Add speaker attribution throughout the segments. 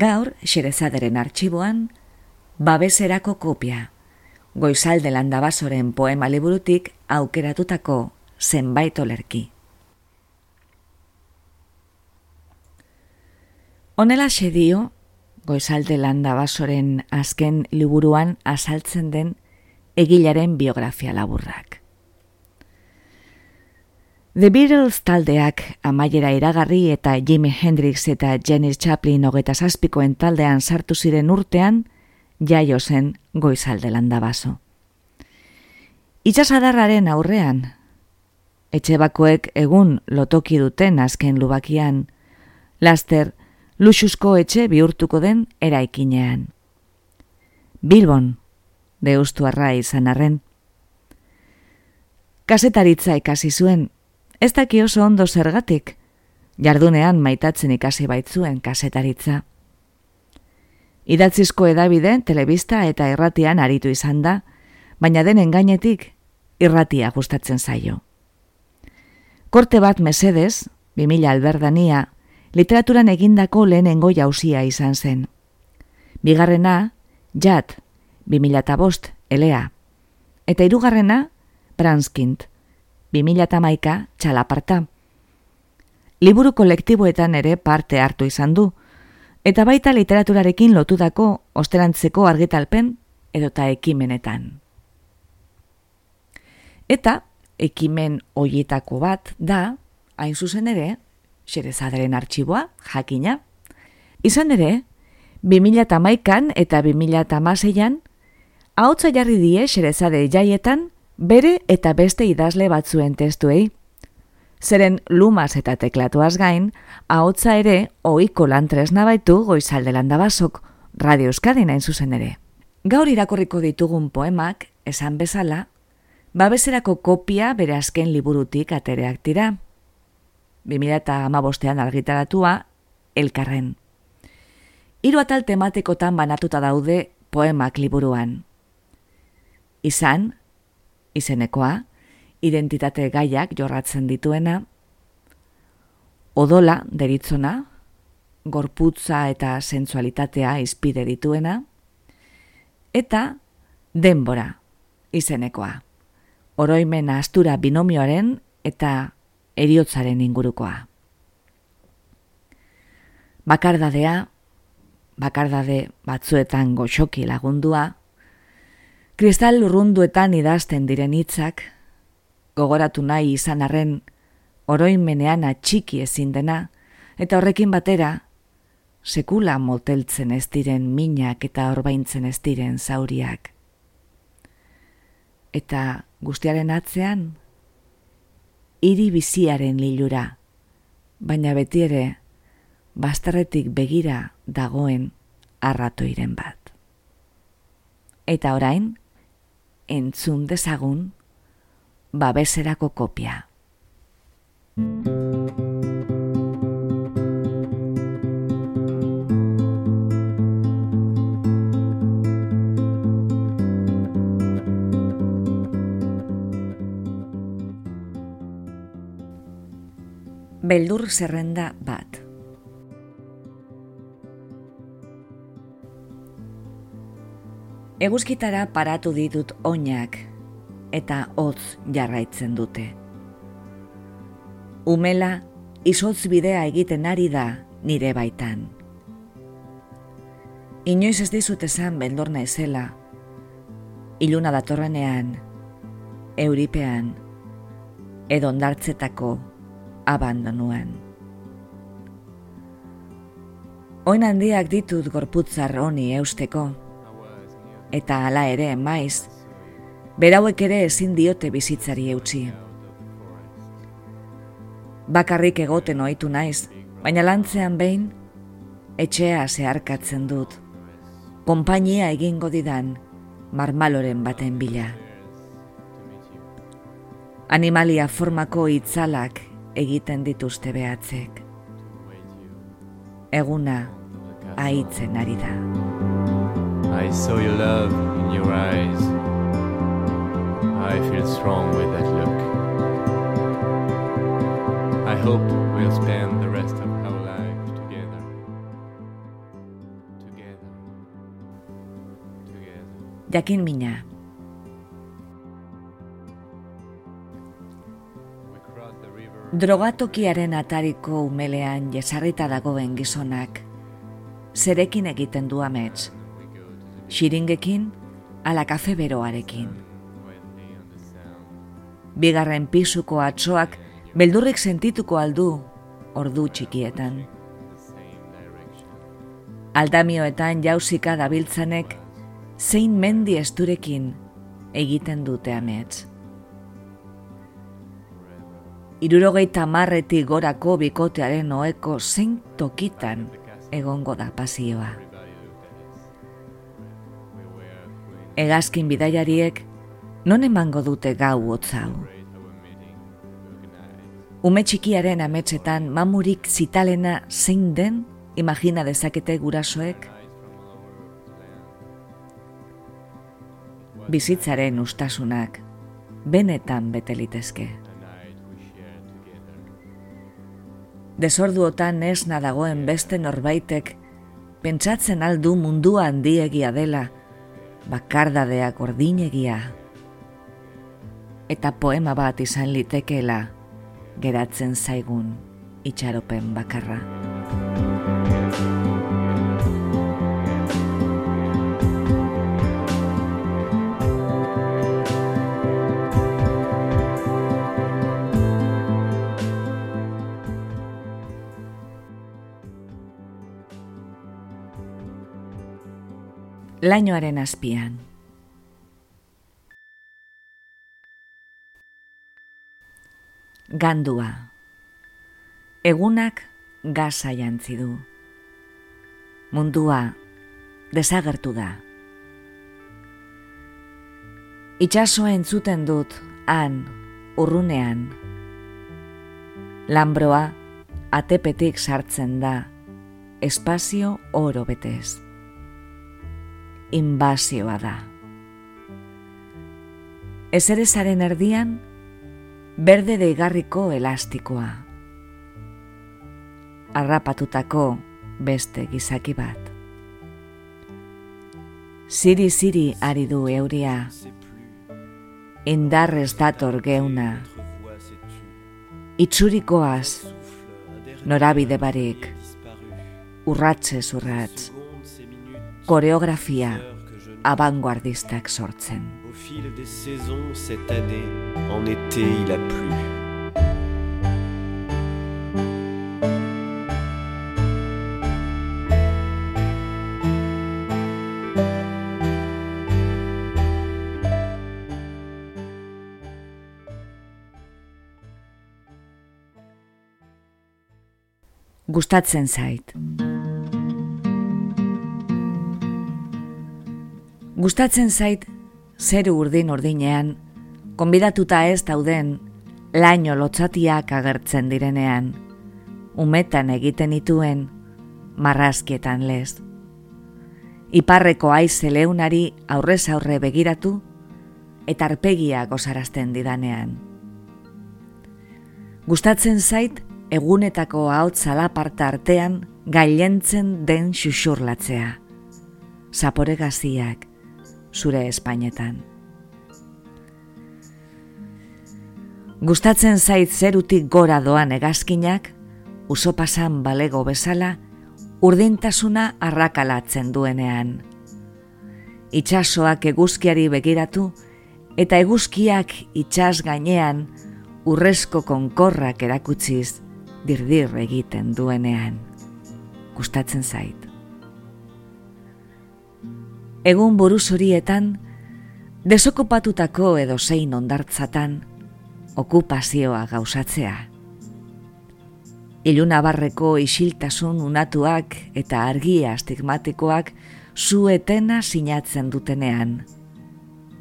Speaker 1: Gaur, xerezaderen arxiboan, babeserako kopia. Goizalde landabasoren poema liburutik aukeratutako zenbait olerki. Honela dio, goizalde landabasoren azken liburuan azaltzen den egilaren biografia laburrak. The Beatles taldeak amaiera iragarri eta Jimi Hendrix eta Janis Chaplin hogeta zazpikoen taldean sartu ziren urtean, jaio zen goizalde landa baso. Itxasadarraren aurrean, etxe bakoek egun lotoki duten azken lubakian, laster luxusko etxe bihurtuko den eraikinean. Bilbon, deustu arra izan arren. Kasetaritza ikasi zuen, Ez daki oso ondo zergatik, jardunean maitatzen ikasi baitzuen kasetaritza. Idatzizko edabide, telebista eta irratian aritu izan da, baina denen gainetik irratia gustatzen zaio. Korte bat mesedez, 2000 alberdania, literaturan egindako lehenengo jausia izan zen. Bigarrena, jat, 2000 bost, elea. Eta hirugarrena, Branskind, 2008 txalaparta. Liburu kolektiboetan ere parte hartu izan du, eta baita literaturarekin lotudako osterantzeko argitalpen edota ekimenetan. Eta ekimen hoietako bat da, hain zuzen ere, xerezaderen artxiboa, jakina. Izan ere, 2008an eta 2008an, hau jarri die xerezade jaietan, bere eta beste idazle batzuen testuei. Zeren lumaz eta teklatuaz gain, ahotza ere ohiko lantresna baitu goizalde landabasok, Radio Euskadi nain zuzen ere. Gaur irakorriko ditugun poemak, esan bezala, babeserako kopia bere azken liburutik atereak dira. 2008an argitaratua, elkarren. Hiru atal tematekotan banatuta daude poemak liburuan. Izan, izenekoa, identitate gaiak jorratzen dituena, odola deritzona, gorputza eta sensualitatea izpide dituena, eta denbora izenekoa, oroimen astura binomioaren eta eriotzaren ingurukoa. Bakardadea, bakardade batzuetan goxoki lagundua, Kristal lurrunduetan idazten diren hitzak, gogoratu nahi izan arren, oroimenean atxiki ezin dena, eta horrekin batera, sekula moteltzen ez diren minak eta orbaintzen ez diren zauriak. Eta guztiaren atzean, hiri biziaren lilura, baina beti ere, bastarretik begira dagoen arratoiren bat. Eta orain, entzun dezagun babeserako kopia. Beldur zerrenda bat. Eguzkitara paratu ditut oinak eta hotz jarraitzen dute. Umela izotz bidea egiten ari da nire baitan. Inoiz ez dizut esan beldorna ezela, iluna datorrenean, euripean, edo ondartzetako abandonuen. Oin handiak ditut gorputzar honi eusteko, eta hala ere maiz, berauek ere ezin diote bizitzari eutxi. Bakarrik egoten ohitu naiz, baina lantzean behin, etxea zeharkatzen dut, konpainia egingo didan marmaloren baten bila. Animalia formako itzalak egiten dituzte behatzek. Eguna aitzen ari da.
Speaker 2: I saw your love in your eyes. I feel strong with that look. I hope we'll spend the rest of our life together. Together. Together.
Speaker 1: Jakin mina, drogatokiaren atariko umelean jesarrita dagoen gizonak, zerekin egiten du amets, xiringekin, ala kafe beroarekin. Bigarren pisuko atsoak beldurrik sentituko aldu ordu txikietan. Aldamioetan jauzika dabiltzanek zein mendi esturekin egiten dute amets. Irurogeita marretik gorako bikotearen oeko zein tokitan egongo da pasioa. Hegazkin bidaiariek non emango dute gau hotz hau.
Speaker 2: Great our meeting. Organized.
Speaker 1: Ume txikiaren ametsetan mamurik zitalena zein den imagina dezakete gurasoek bizitzaren ustasunak benetan bete litezke.
Speaker 2: A night we shared together.
Speaker 1: Desorduotan esna dagoen beste norbaitek pentsatzen aldu mundua handiegia dela, bakardadeak ordinegia. Eta poema bat izan litekeela geratzen zaigun itxaropen bakarra. Lainoaren azpian. Gandua. Egunak gaza jantzi du. Mundua desagertu da. Itxasoa entzuten dut han, urrunean. Lambroa atepetik sartzen da, espazio oro betez inbazioa da. Ezerezaren erdian, berde deigarriko elastikoa. Arrapatutako beste gizaki bat. Ziri-ziri ari du euria, indarrez dator geuna, itxurikoaz, norabide barik, urratze urratz, koreografia abanguardistak sortzen.
Speaker 3: Au fil des saisons cette année, en été il a plu.
Speaker 1: Gustatzen zait. Gustatzen zait zeru urdin urdinean, konbidatuta ez dauden laino lotzatiak agertzen direnean, umetan egiten ituen marrazkietan lez. Iparreko aize leunari aurrez aurre begiratu eta arpegia gozarazten didanean. Gustatzen zait egunetako ahots alaparta artean gailentzen den xuxurlatzea. Zapore gaziak, zure espainetan. Gustatzen zait zerutik gora doan egazkinak, uso pasan balego bezala, urdintasuna arrakalatzen duenean. Itxasoak eguzkiari begiratu, eta eguzkiak itxas gainean, urrezko konkorrak erakutsiz dirdir egiten duenean. Gustatzen zait. Egun buruz horietan, desokupatutako edo zein ondartzatan, okupazioa gauzatzea. Iluna barreko isiltasun unatuak eta argia astigmatikoak zuetena sinatzen dutenean,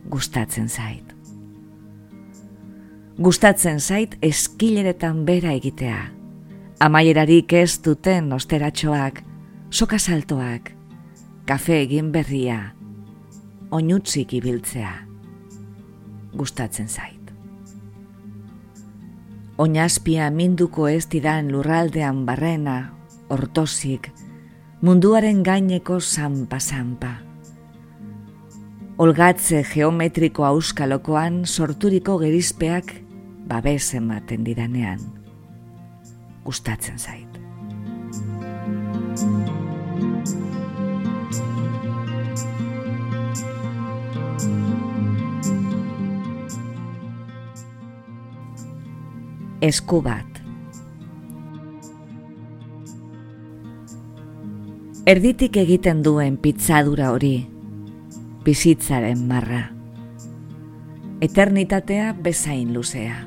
Speaker 1: gustatzen zait. Gustatzen zait eskileretan bera egitea. Amaierarik ez duten osteratxoak, sokasaltoak, kafe egin berria, oinutzik ibiltzea. Gustatzen zait. Oinazpia minduko ez didan lurraldean barrena, ortosik, munduaren gaineko zampa-zampa. Olgatze geometriko auskalokoan sorturiko gerizpeak babes ematen didanean. Gustatzen zait. Esku bat. Erditik egiten duen pitzadura hori, bizitzaren marra. Eternitatea bezain luzea.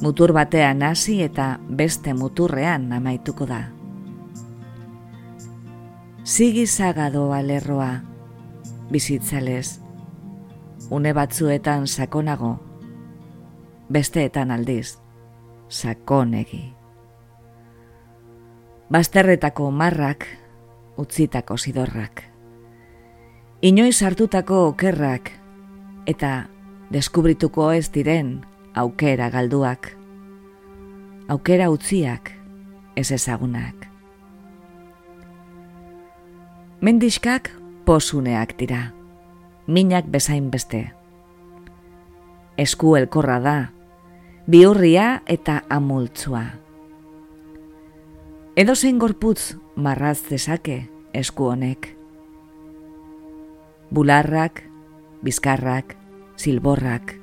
Speaker 1: Mutur batean hasi eta beste muturrean amaituko da. Sigi zagadoa lerroa, bizitzalez, une batzuetan sakonago, besteetan aldiz, sakonegi. Basterretako marrak, utzitako zidorrak. Inoiz hartutako okerrak, eta deskubrituko ez diren aukera galduak. Aukera utziak, ez ezagunak. Mendiskak posuneak dira, minak bezain beste. Esku elkorra da, biurria eta amultzua. Edo zein gorputz marraz dezake esku honek. Bularrak, bizkarrak, silborrak.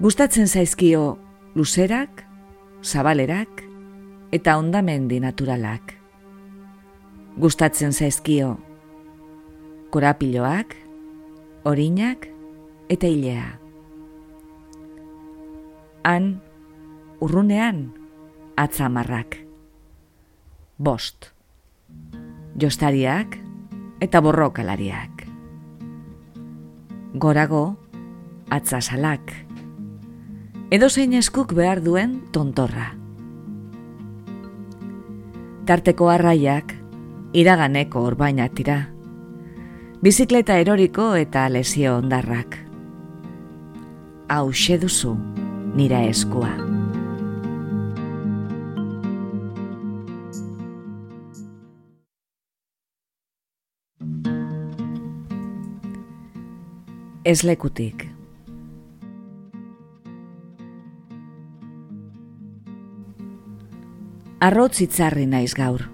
Speaker 1: Gustatzen zaizkio luzerak, zabalerak eta ondamendi naturalak. Gustatzen zaizkio korapiloak, orinak eta hilea han, urrunean, atzamarrak. Bost. Jostariak eta borrokalariak. Gorago, atzasalak. Edo zein eskuk behar duen tontorra. Tarteko arraiak, iraganeko orbainak tira. Bizikleta eroriko eta lesio ondarrak. Hau duzu nira eskua. Ez lekutik. Arrotz itzarri naiz gaur.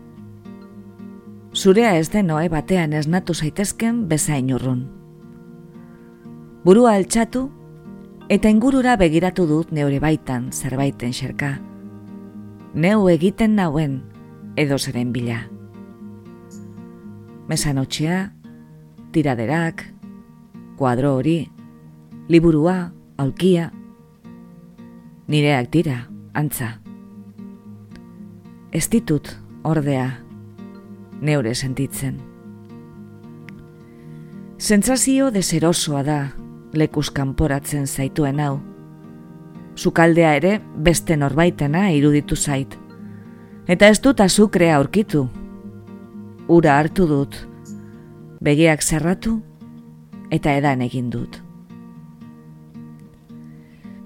Speaker 1: Zurea ez den noe batean esnatu zaitezken bezain urrun. Burua altxatu Eta ingurura begiratu dut neure baitan zerbaiten xerka. Neu egiten nauen edo zeren bila. Mesanotxea, tiraderak, kuadro hori, liburua, aulkia. Nireak dira, antza. Ez ditut, ordea, neure sentitzen. Zentzazio deserosoa da, lekuz kanporatzen zaituen hau. Zukaldea ere beste norbaitena iruditu zait. Eta ez dut azukrea aurkitu. Ura hartu dut. Begiak zerratu eta edan egin dut.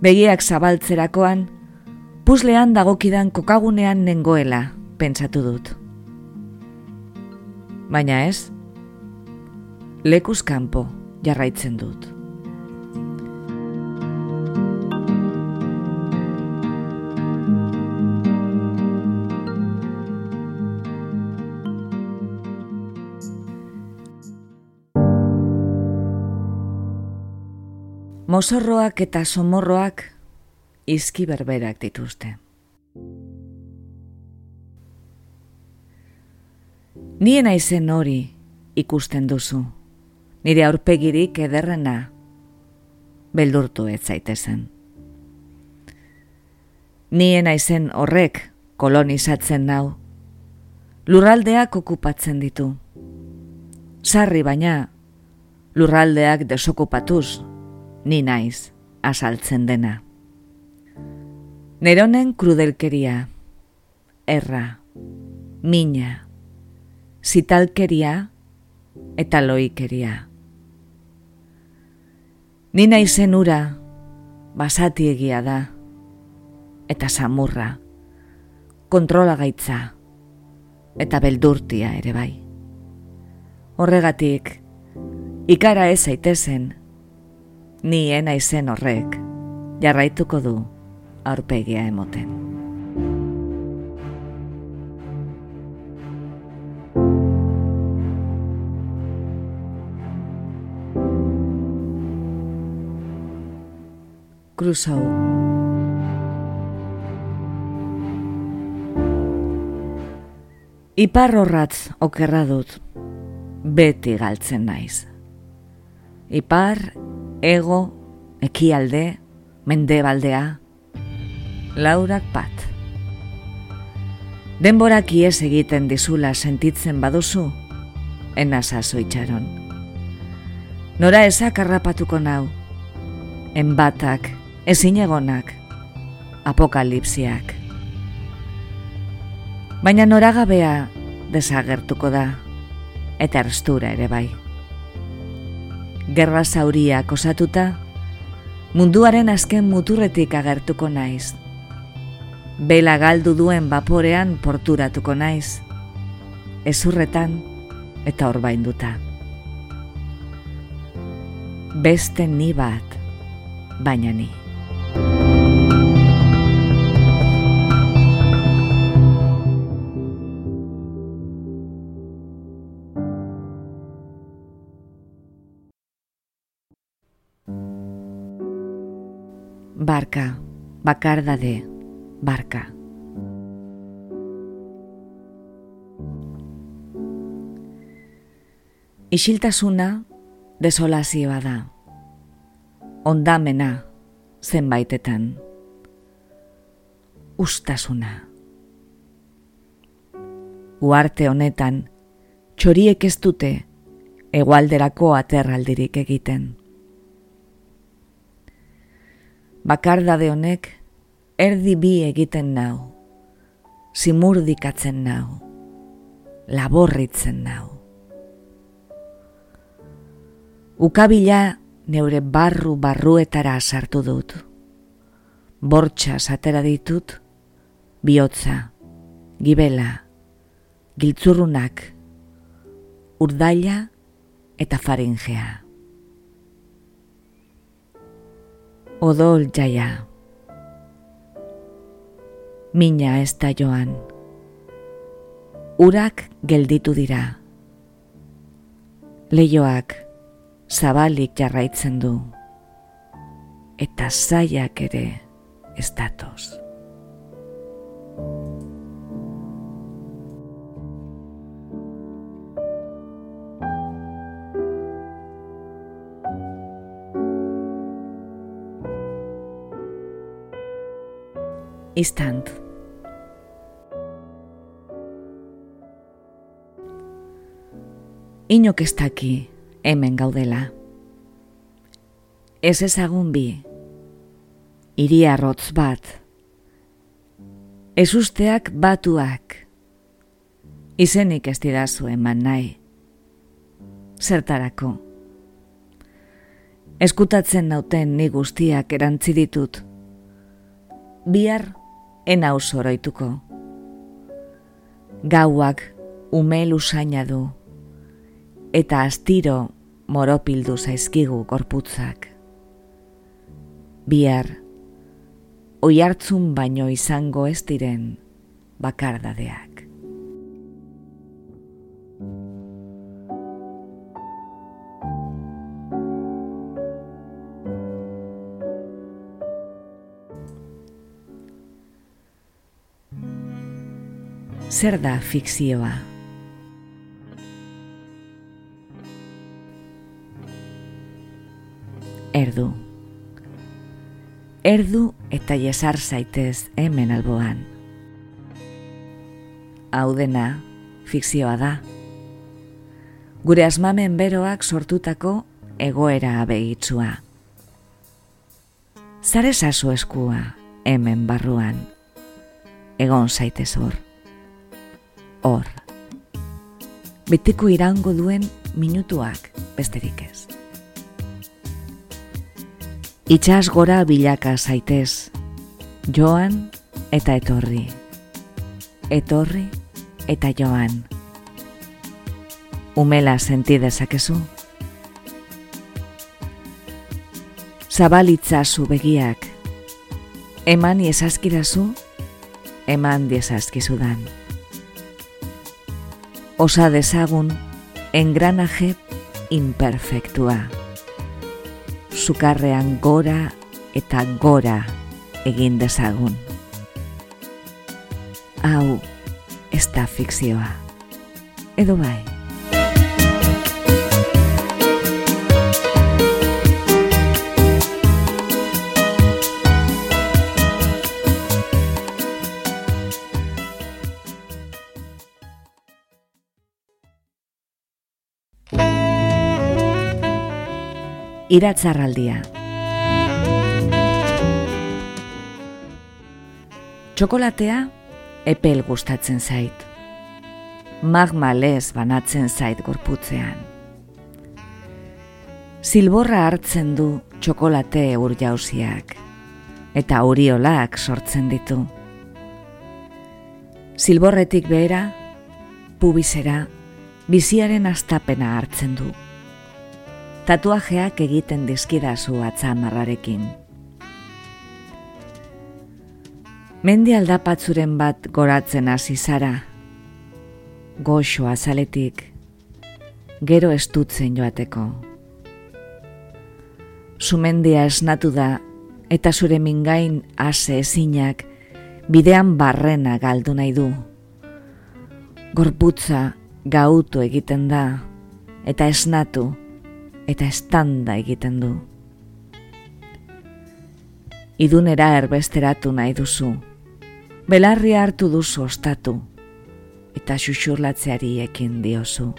Speaker 1: Begiak zabaltzerakoan, puzlean dagokidan kokagunean nengoela, pentsatu dut. Baina ez, lekuz kanpo jarraitzen dut. Mozorroak eta somorroak izki berberak dituzte. Nien aizen hori ikusten duzu, nire aurpegirik ederrena, beldurtu ez zaitezen. Nien aizen horrek kolonizatzen nau, lurraldeak okupatzen ditu. Sarri baina, lurraldeak desokupatuz, ni naiz asaltzen dena. Neronen krudelkeria, erra, mina, zitalkeria eta loikeria. Nina izen ura, basati egia da, eta samurra, kontrola gaitza, eta beldurtia ere bai. Horregatik, ikara ez aitezen, ni ena izen horrek, jarraituko du aurpegia emoten. Crusoe. Ipar horratz okerra dut, beti galtzen naiz. Ipar, ego, ekialde, mendebaldea, laurak bat. Denborak ies egiten dizula sentitzen baduzu, enazazo itxaron. Nora ezak harrapatuko nau, enbatak, ezin egonak, apokalipsiak. Baina noragabea desagertuko da, eta arstura ere bai. Gerra zauriak osatuta, munduaren azken muturretik agertuko naiz. Bela galdu duen baporean porturatuko naiz, ezurretan eta orbainduta. Beste ni bat, baina ni. Bakarda de, barka. Isiltasuna desolazioa da. Ondamena zenbaitetan. Ustasuna. Uarte honetan, txoriek ez dute egualderako aterraldirik egiten. bakardade honek erdi bi egiten nau, simurdikatzen nau, laborritzen nau. Ukabila neure barru barruetara sartu dut. Bortxa atera ditut, bihotza, gibela, giltzurrunak, urdaila eta faringea. odol jaia. Mina ez da joan. Urak gelditu dira. Leioak zabalik jarraitzen du. Eta zaiak ere ez datoz. istant. Inok ez daki hemen gaudela. Ez ezagun bi, iria bat, ez usteak batuak, izenik ez didazu eman nahi, zertarako. Eskutatzen nauten ni guztiak erantzi ditut, bihar ena oroituko. Gauak umel usaina du, eta astiro moropildu zaizkigu gorputzak. Bihar, oihartzun baino izango ez diren bakardadeak. Zer da fikzioa? Erdu. Erdu eta jesar zaitez hemen alboan. Hau dena, fikzioa da. Gure asmamen beroak sortutako egoera abegitzua. Zare sasu eskua hemen barruan. Egon zaitez hor. Hor. Betiko irango duen minutuak besterik ez. Itxas gora bilaka zaitez, joan eta etorri. Etorri eta joan. Umela senti dezakezu. Zabalitzazu begiak. Eman iesazkidazu, eman diezazkizudan. Osa dezagun engranaje imperfektua sukarrean gora eta gora egin dezagun. Hau, ez da fikzioa. Edo bai. Iratzarraldia. Txokolatea epel gustatzen zait. Magma lez banatzen zait gorputzean. Silborra hartzen du txokolate eur jauziak, eta uriolak sortzen ditu. Silborretik behera, pubizera, biziaren astapena hartzen du tatuajeak egiten dizkidazu atzamarrarekin. Mendi aldapatzuren bat goratzen hasi zara, goxo azaletik, gero estutzen joateko. Sumendia esnatu da, eta zure mingain ase ezinak, bidean barrena galdu nahi du. Gorputza gautu egiten da, eta esnatu, eta estanda egiten du. Idunera erbesteratu nahi duzu, belarri hartu duzu ostatu, eta xuxurlatzeari ekin diozu.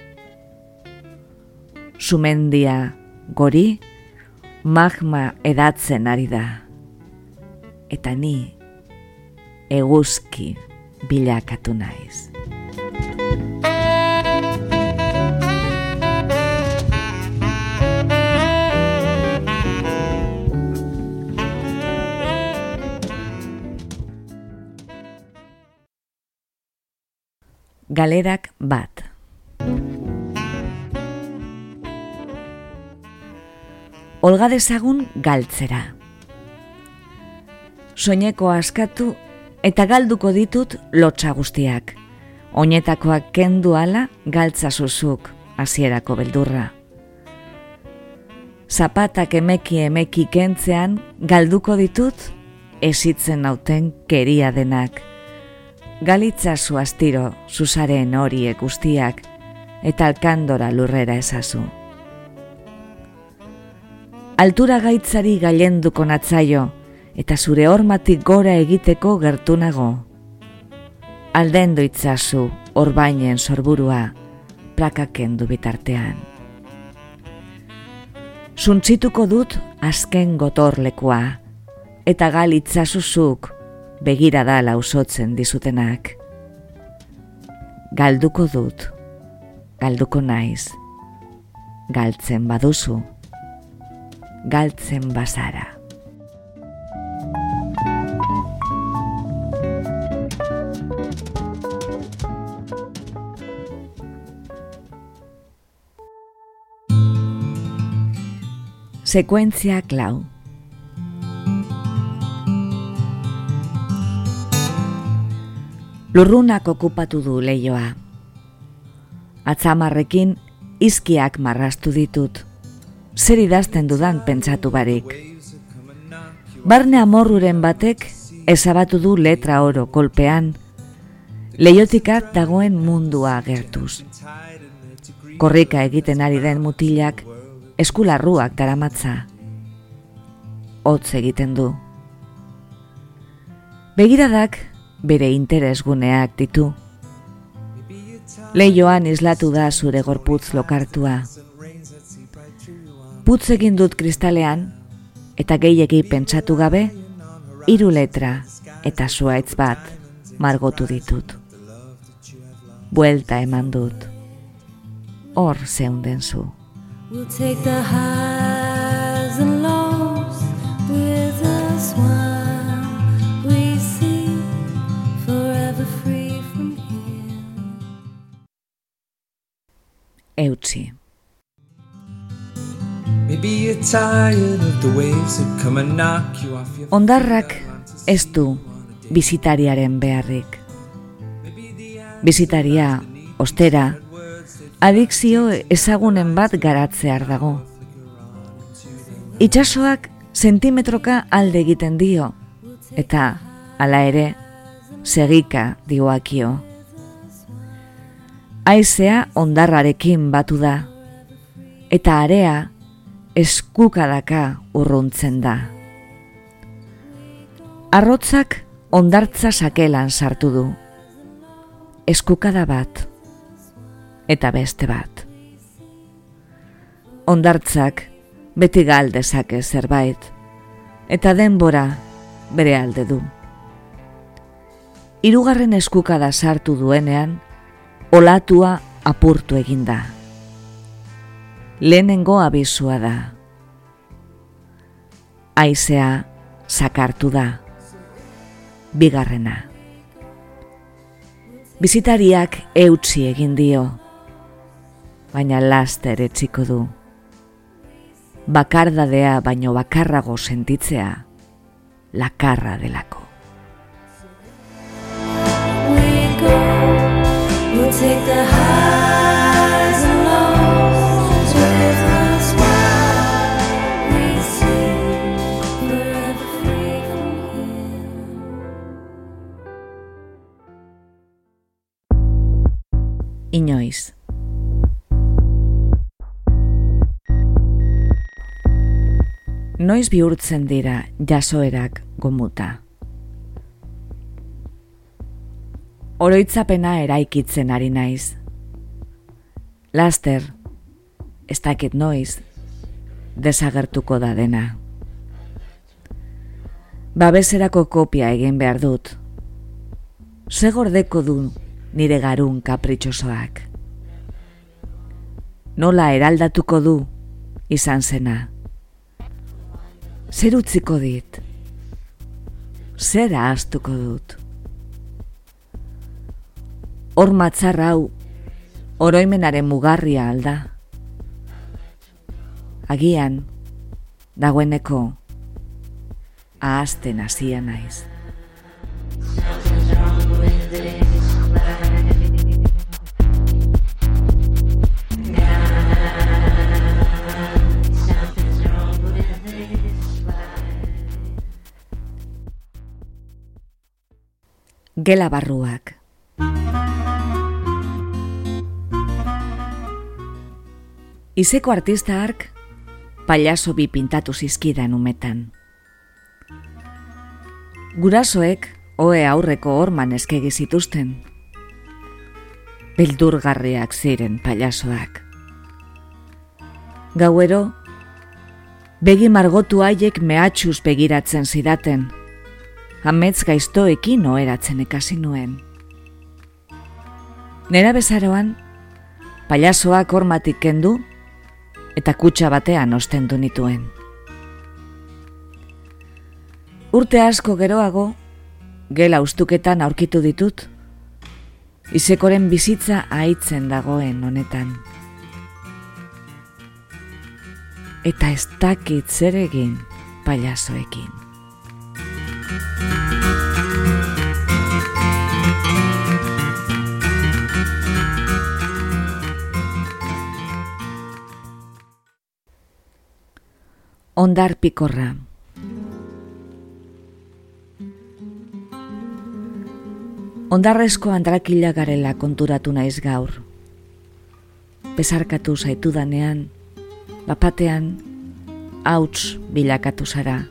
Speaker 1: Sumendia gori, magma edatzen ari da, eta ni eguzki bilakatu naiz. Galerak bat. Olga dezagun galtzera. Soineko askatu eta galduko ditut lotsa guztiak. Oinetakoak kendu ala galtza zuzuk hasierako beldurra. Zapatak emeki emeki kentzean galduko ditut esitzen nauten keria denak galitza zuaztiro zuzaren horiek guztiak eta alkandora lurrera ezazu. Altura gaitzari gailenduko natzaio eta zure hormatik gora egiteko gertunago. Alden doitzazu orbainen sorburua plakaken du bitartean. Zuntzituko dut azken gotorlekua eta galitzazuzuk begira da lausotzen dizutenak. Galduko dut, galduko naiz, galtzen baduzu, galtzen bazara. Sekuentzia klau. Lurrunak okupatu du leioa. Atzamarrekin izkiak marrastu ditut. Zer idazten dudan pentsatu barik. Barne amorruren batek ezabatu du letra oro kolpean Leiotikat dagoen mundua gertuz. Korrika egiten ari den mutilak eskularruak daramatza. Hotz egiten du. Begiradak bere interesguneak ditu. Leioan islatu da zure gorputz lokartua. Putz egin dut kristalean, eta gehiegi pentsatu gabe, hiru letra eta zuaitz bat margotu ditut. Buelta eman dut. Hor zeunden zu.
Speaker 4: We'll take the highs
Speaker 1: Ondarrak ez du bizitariaren beharrik. Bizitaria, ostera, adikzio ezagunen bat garatzear dago. Itxasoak sentimetroka alde egiten dio, eta, hala ere, segika dioakio. Aizea ondarrarekin batu da, eta area eskukadaka urruntzen da. Arrotzak ondartza sakelan sartu du. Eskukada bat eta beste bat. Ondartzak beti gal dezake zerbait eta denbora bere alde du. Hirugarren eskukada sartu duenean, olatua apurtu eginda. Lehenengo abizua da. Aizea sakartu da. Bigarrena. Bizitariak eutzi egin dio, baina laster etziko du. Bakardadea baino bakarrago sentitzea, lakarra delako.
Speaker 4: We go. We'll take the
Speaker 1: Inoiz. Noiz bihurtzen dira jasoerak gomuta. Oroitzapena eraikitzen ari naiz. Laster, ez dakit noiz, desagertuko da dena. Babeserako kopia egin behar dut. Ze gordeko du nire garun kapritxosoak. Nola eraldatuko du izan zena. Zer utziko dit? Zer ahaztuko dut? Hor matzar hau oroimenaren mugarria alda. Agian, dagoeneko, ahazten hasia naiz. Gela barruak. Izeko artista ark, pailazo bi pintatu zizkidan umetan. Gurasoek, oe aurreko horman eskegi zituzten. Beldurgarriak ziren pailazoak. Gauero, begi margotu haiek mehatxuz begiratzen zidaten, amets gaiztoekin oheratzen ekasi nuen. Nera bezaroan, pailazoak hormatik kendu, eta kutsa batean ostendu nituen. Urte asko geroago, gela ustuketan aurkitu ditut, izekoren bizitza aitzen dagoen honetan. Eta ez dakit zer egin pailazoekin. Ondar pikorra. Ondarrezko andrakila garela konturatu naiz gaur. Besarkatu zaitu danean, bapatean, hauts bilakatu zara,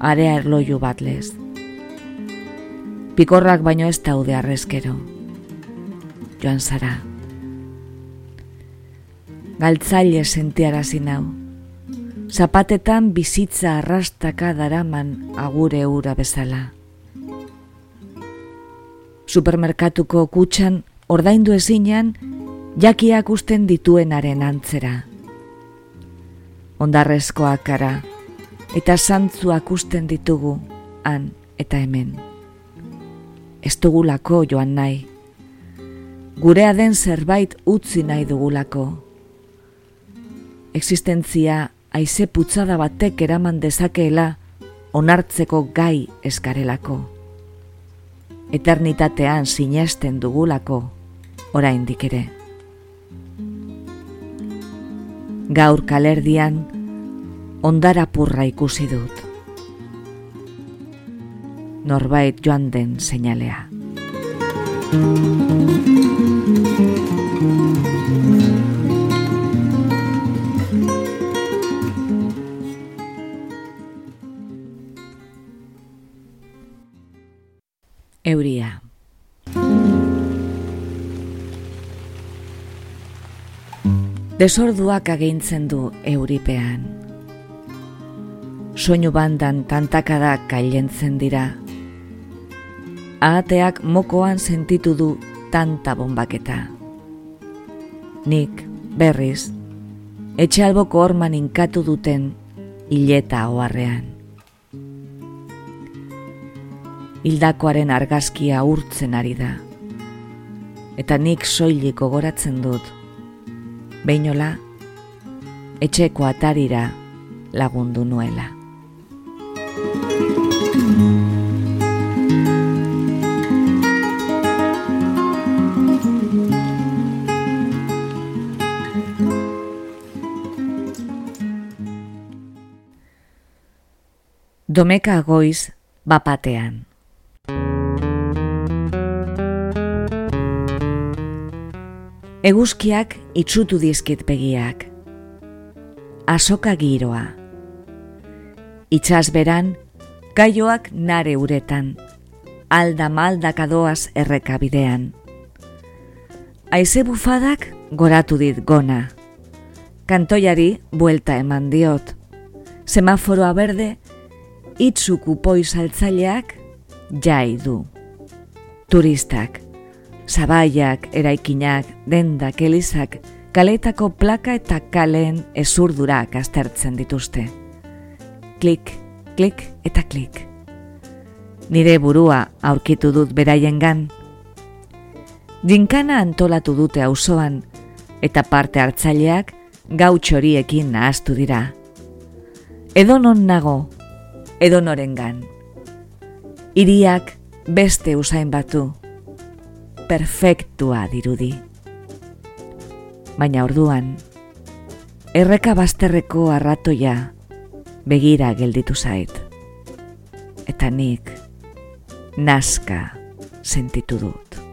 Speaker 1: area erloju bat lez. Pikorrak baino ez daude arrezkero. Joan zara. Galtzaile sentiarazi nau. Zapatetan bizitza arrastaka daraman agure ura bezala. Supermerkatuko kutxan ordaindu ezinean jakiak usten dituenaren antzera. Ondarrezkoak kara eta santzuak usten ditugu han eta hemen. Ez dugulako joan nahi. Gurea den zerbait utzi nahi dugulako. Existentzia aize putzada batek eraman dezakeela onartzeko gai eskarelako. Eternitatean sinesten dugulako oraindik ere. Gaur kalerdian ondarapurra ikusi dut. Norbait joan den seinalea. Euria. Desorduak agintzen du euripean. Soinu bandan tantakadak kailentzen dira. Ahateak mokoan sentitu du tanta bombaketa. Nik, berriz, etxe alboko orman inkatu duten hileta oharrean. hildakoaren argazkia urtzen ari da. Eta nik soilik gogoratzen dut, beinola, etxeko atarira lagundu nuela. Domeka goiz bapatean. Eguzkiak itsutu dizkit begiak. Asoka giroa. Itxas beran, gaioak nare uretan, alda maldakadoaz errekabidean. Aize bufadak goratu dit gona. Kantoiari buelta eman diot. Semaforoa berde, itzu kupoi saltzaileak jai du. Turistak, zabaiak, eraikinak, dendak, elizak, kaletako plaka eta kaleen ezurdurak aztertzen dituzte. Klik, klik eta klik. Nire burua aurkitu dut beraiengan. Jinkana antolatu dute auzoan eta parte hartzaileak gau txoriekin nahaztu dira. Edonon nago, edonorengan. Iriak beste usain batu, perfektua dirudi. Baina orduan, erreka bazterreko arratoia begira gelditu zait. Eta nik naska sentitu dut.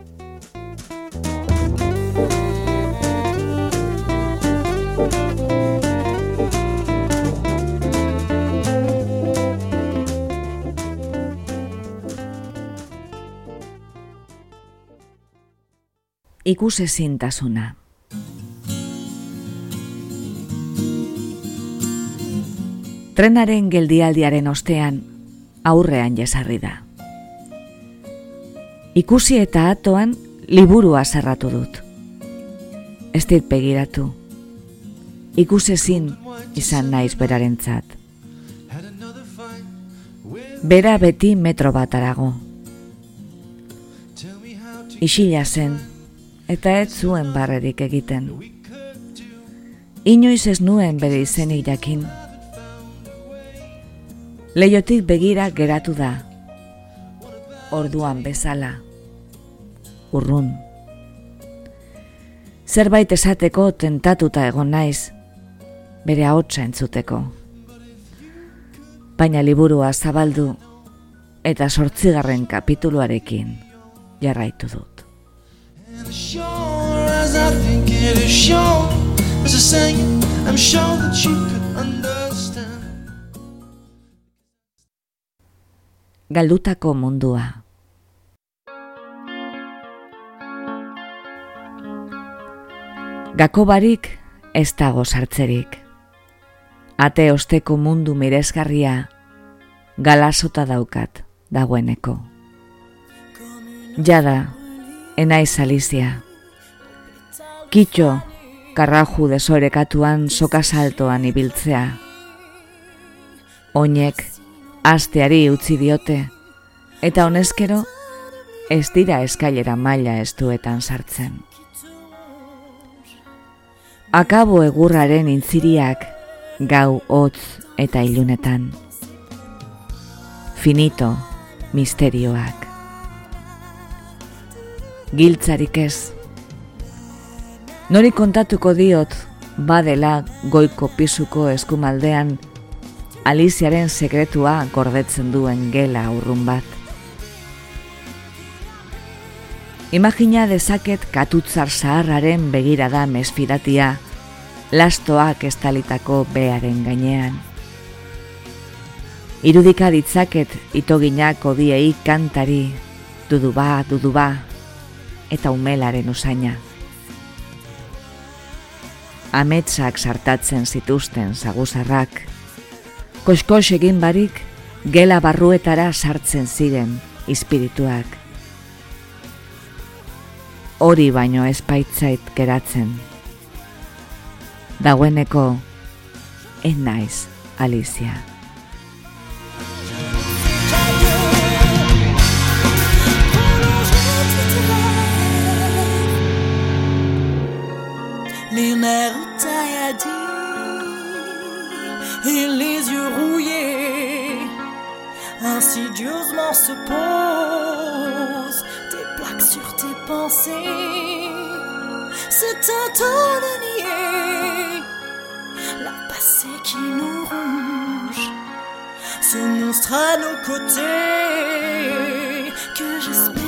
Speaker 1: Ikusezintasuna. Trenaren geldialdiaren ostean aurrean jesarri da. Ikusi eta atoan liburua zerratu dut. Ez dit begiratu. Ikusezin izan naiz berarentzat. Bera beti metro bat arago. Isila zen, eta ez zuen barrerik egiten. Inoiz ez nuen bere izenik jakin. Leiotik begira geratu da. Orduan bezala. Urrun. Zerbait esateko tentatuta egon naiz, bere ahotsa entzuteko. Baina liburua zabaldu eta sortzigarren kapituluarekin jarraitu dut. Galdutako mundua. Gako barik ez dago sartzerik. Ate osteko mundu miresgarria galasota daukat dagoeneko. Jada, enaiz alizia. Kitxo, karraju desorekatuan sokasaltoan ibiltzea. Oinek, asteari utzi diote, eta honezkero, ez dira eskailera maila estuetan sartzen. Akabo egurraren intziriak, gau hotz eta ilunetan. Finito, misterioak. Giltzarik ez. Nori kontatuko diot, badela goiko pisuko eskumaldean, Aliziaren sekretua gordetzen duen gela urrun bat. Imagina dezaket katutzar zaharraren begirada mesfidatia, lastoak estalitako bearen gainean. Irudika ditzaket itoginak odiei kantari, duduba, duduba, eta umelaren usaina. Ametsak sartatzen zituzten zaguzarrak, koskos egin barik, gela barruetara sartzen ziren espirituak. Hori baino espaitzait geratzen. Dagoeneko, en naiz, Alicia.
Speaker 5: Les nerfs tailladés et les yeux rouillés. Insidieusement se posent des plaques sur tes pensées. C'est un temps de nier la passé qui nous ronge. Ce monstre à nos côtés que j'espère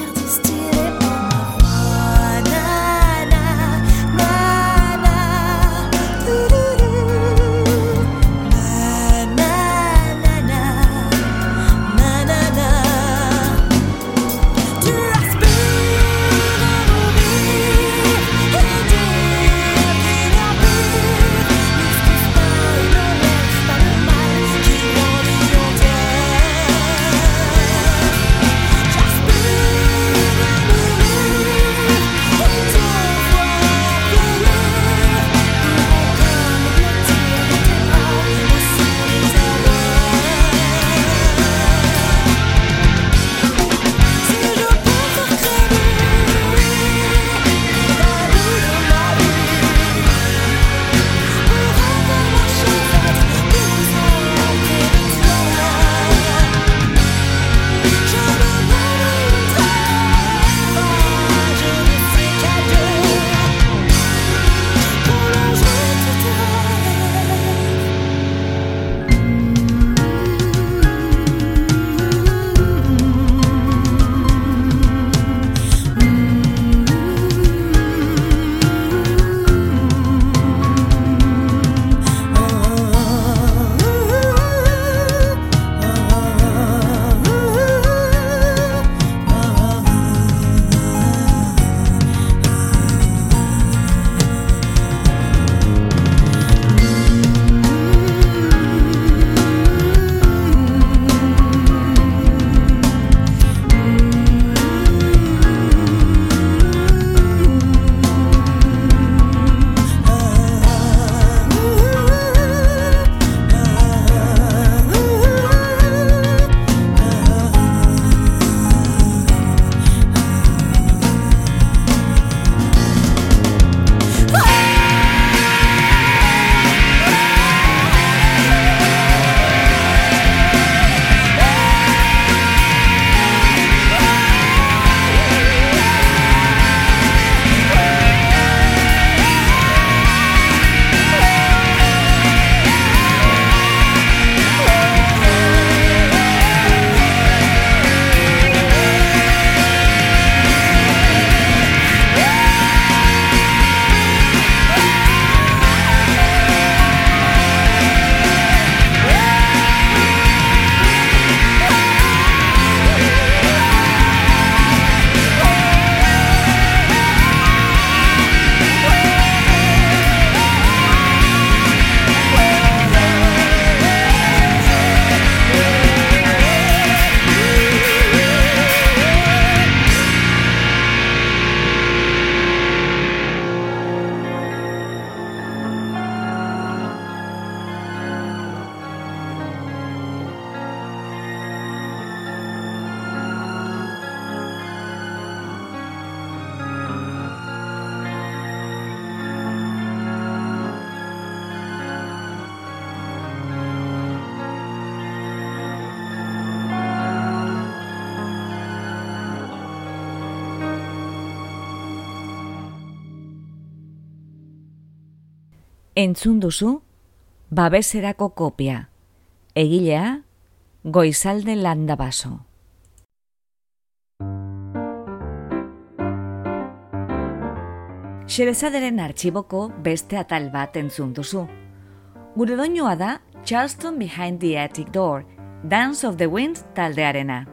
Speaker 1: Entzun duzu, babeserako kopia. Egilea, goizalde landabaso. Xerezaderen artxiboko beste atal bat entzun duzu. Gure doinoa da Charleston Behind the Attic Door, Dance of the Wind taldearena.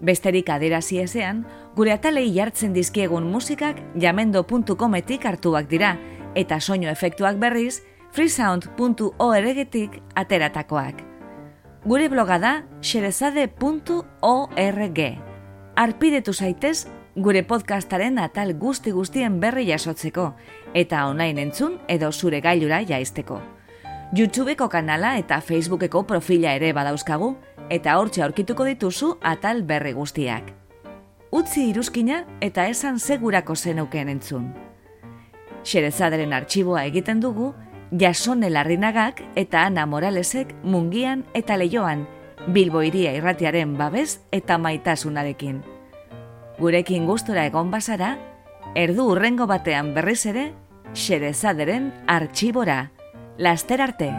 Speaker 1: Besterik adirazi ezean, gure atalei jartzen dizkiegun musikak jamendo.cometik hartuak dira, eta soinu efektuak berriz freesound.org-tik ateratakoak. Gure bloga da xerezade.org. Arpidetu zaitez gure podcastaren atal guzti guztien berri jasotzeko, eta online entzun edo zure gailura jaizteko. YouTubeko kanala eta Facebookeko profila ere badauzkagu, eta hortxe aurkituko dituzu atal berri guztiak. Utzi iruzkina eta esan segurako zeneuken entzun. Xerezaderen artxiboa egiten dugu, Jasone Larrinagak eta Ana Moralesek mungian eta leioan, Bilbo iria irratiaren babes eta maitasunarekin. Gurekin gustora egon bazara, erdu urrengo batean berriz ere, Xerezaderen artxibora. Laster arte!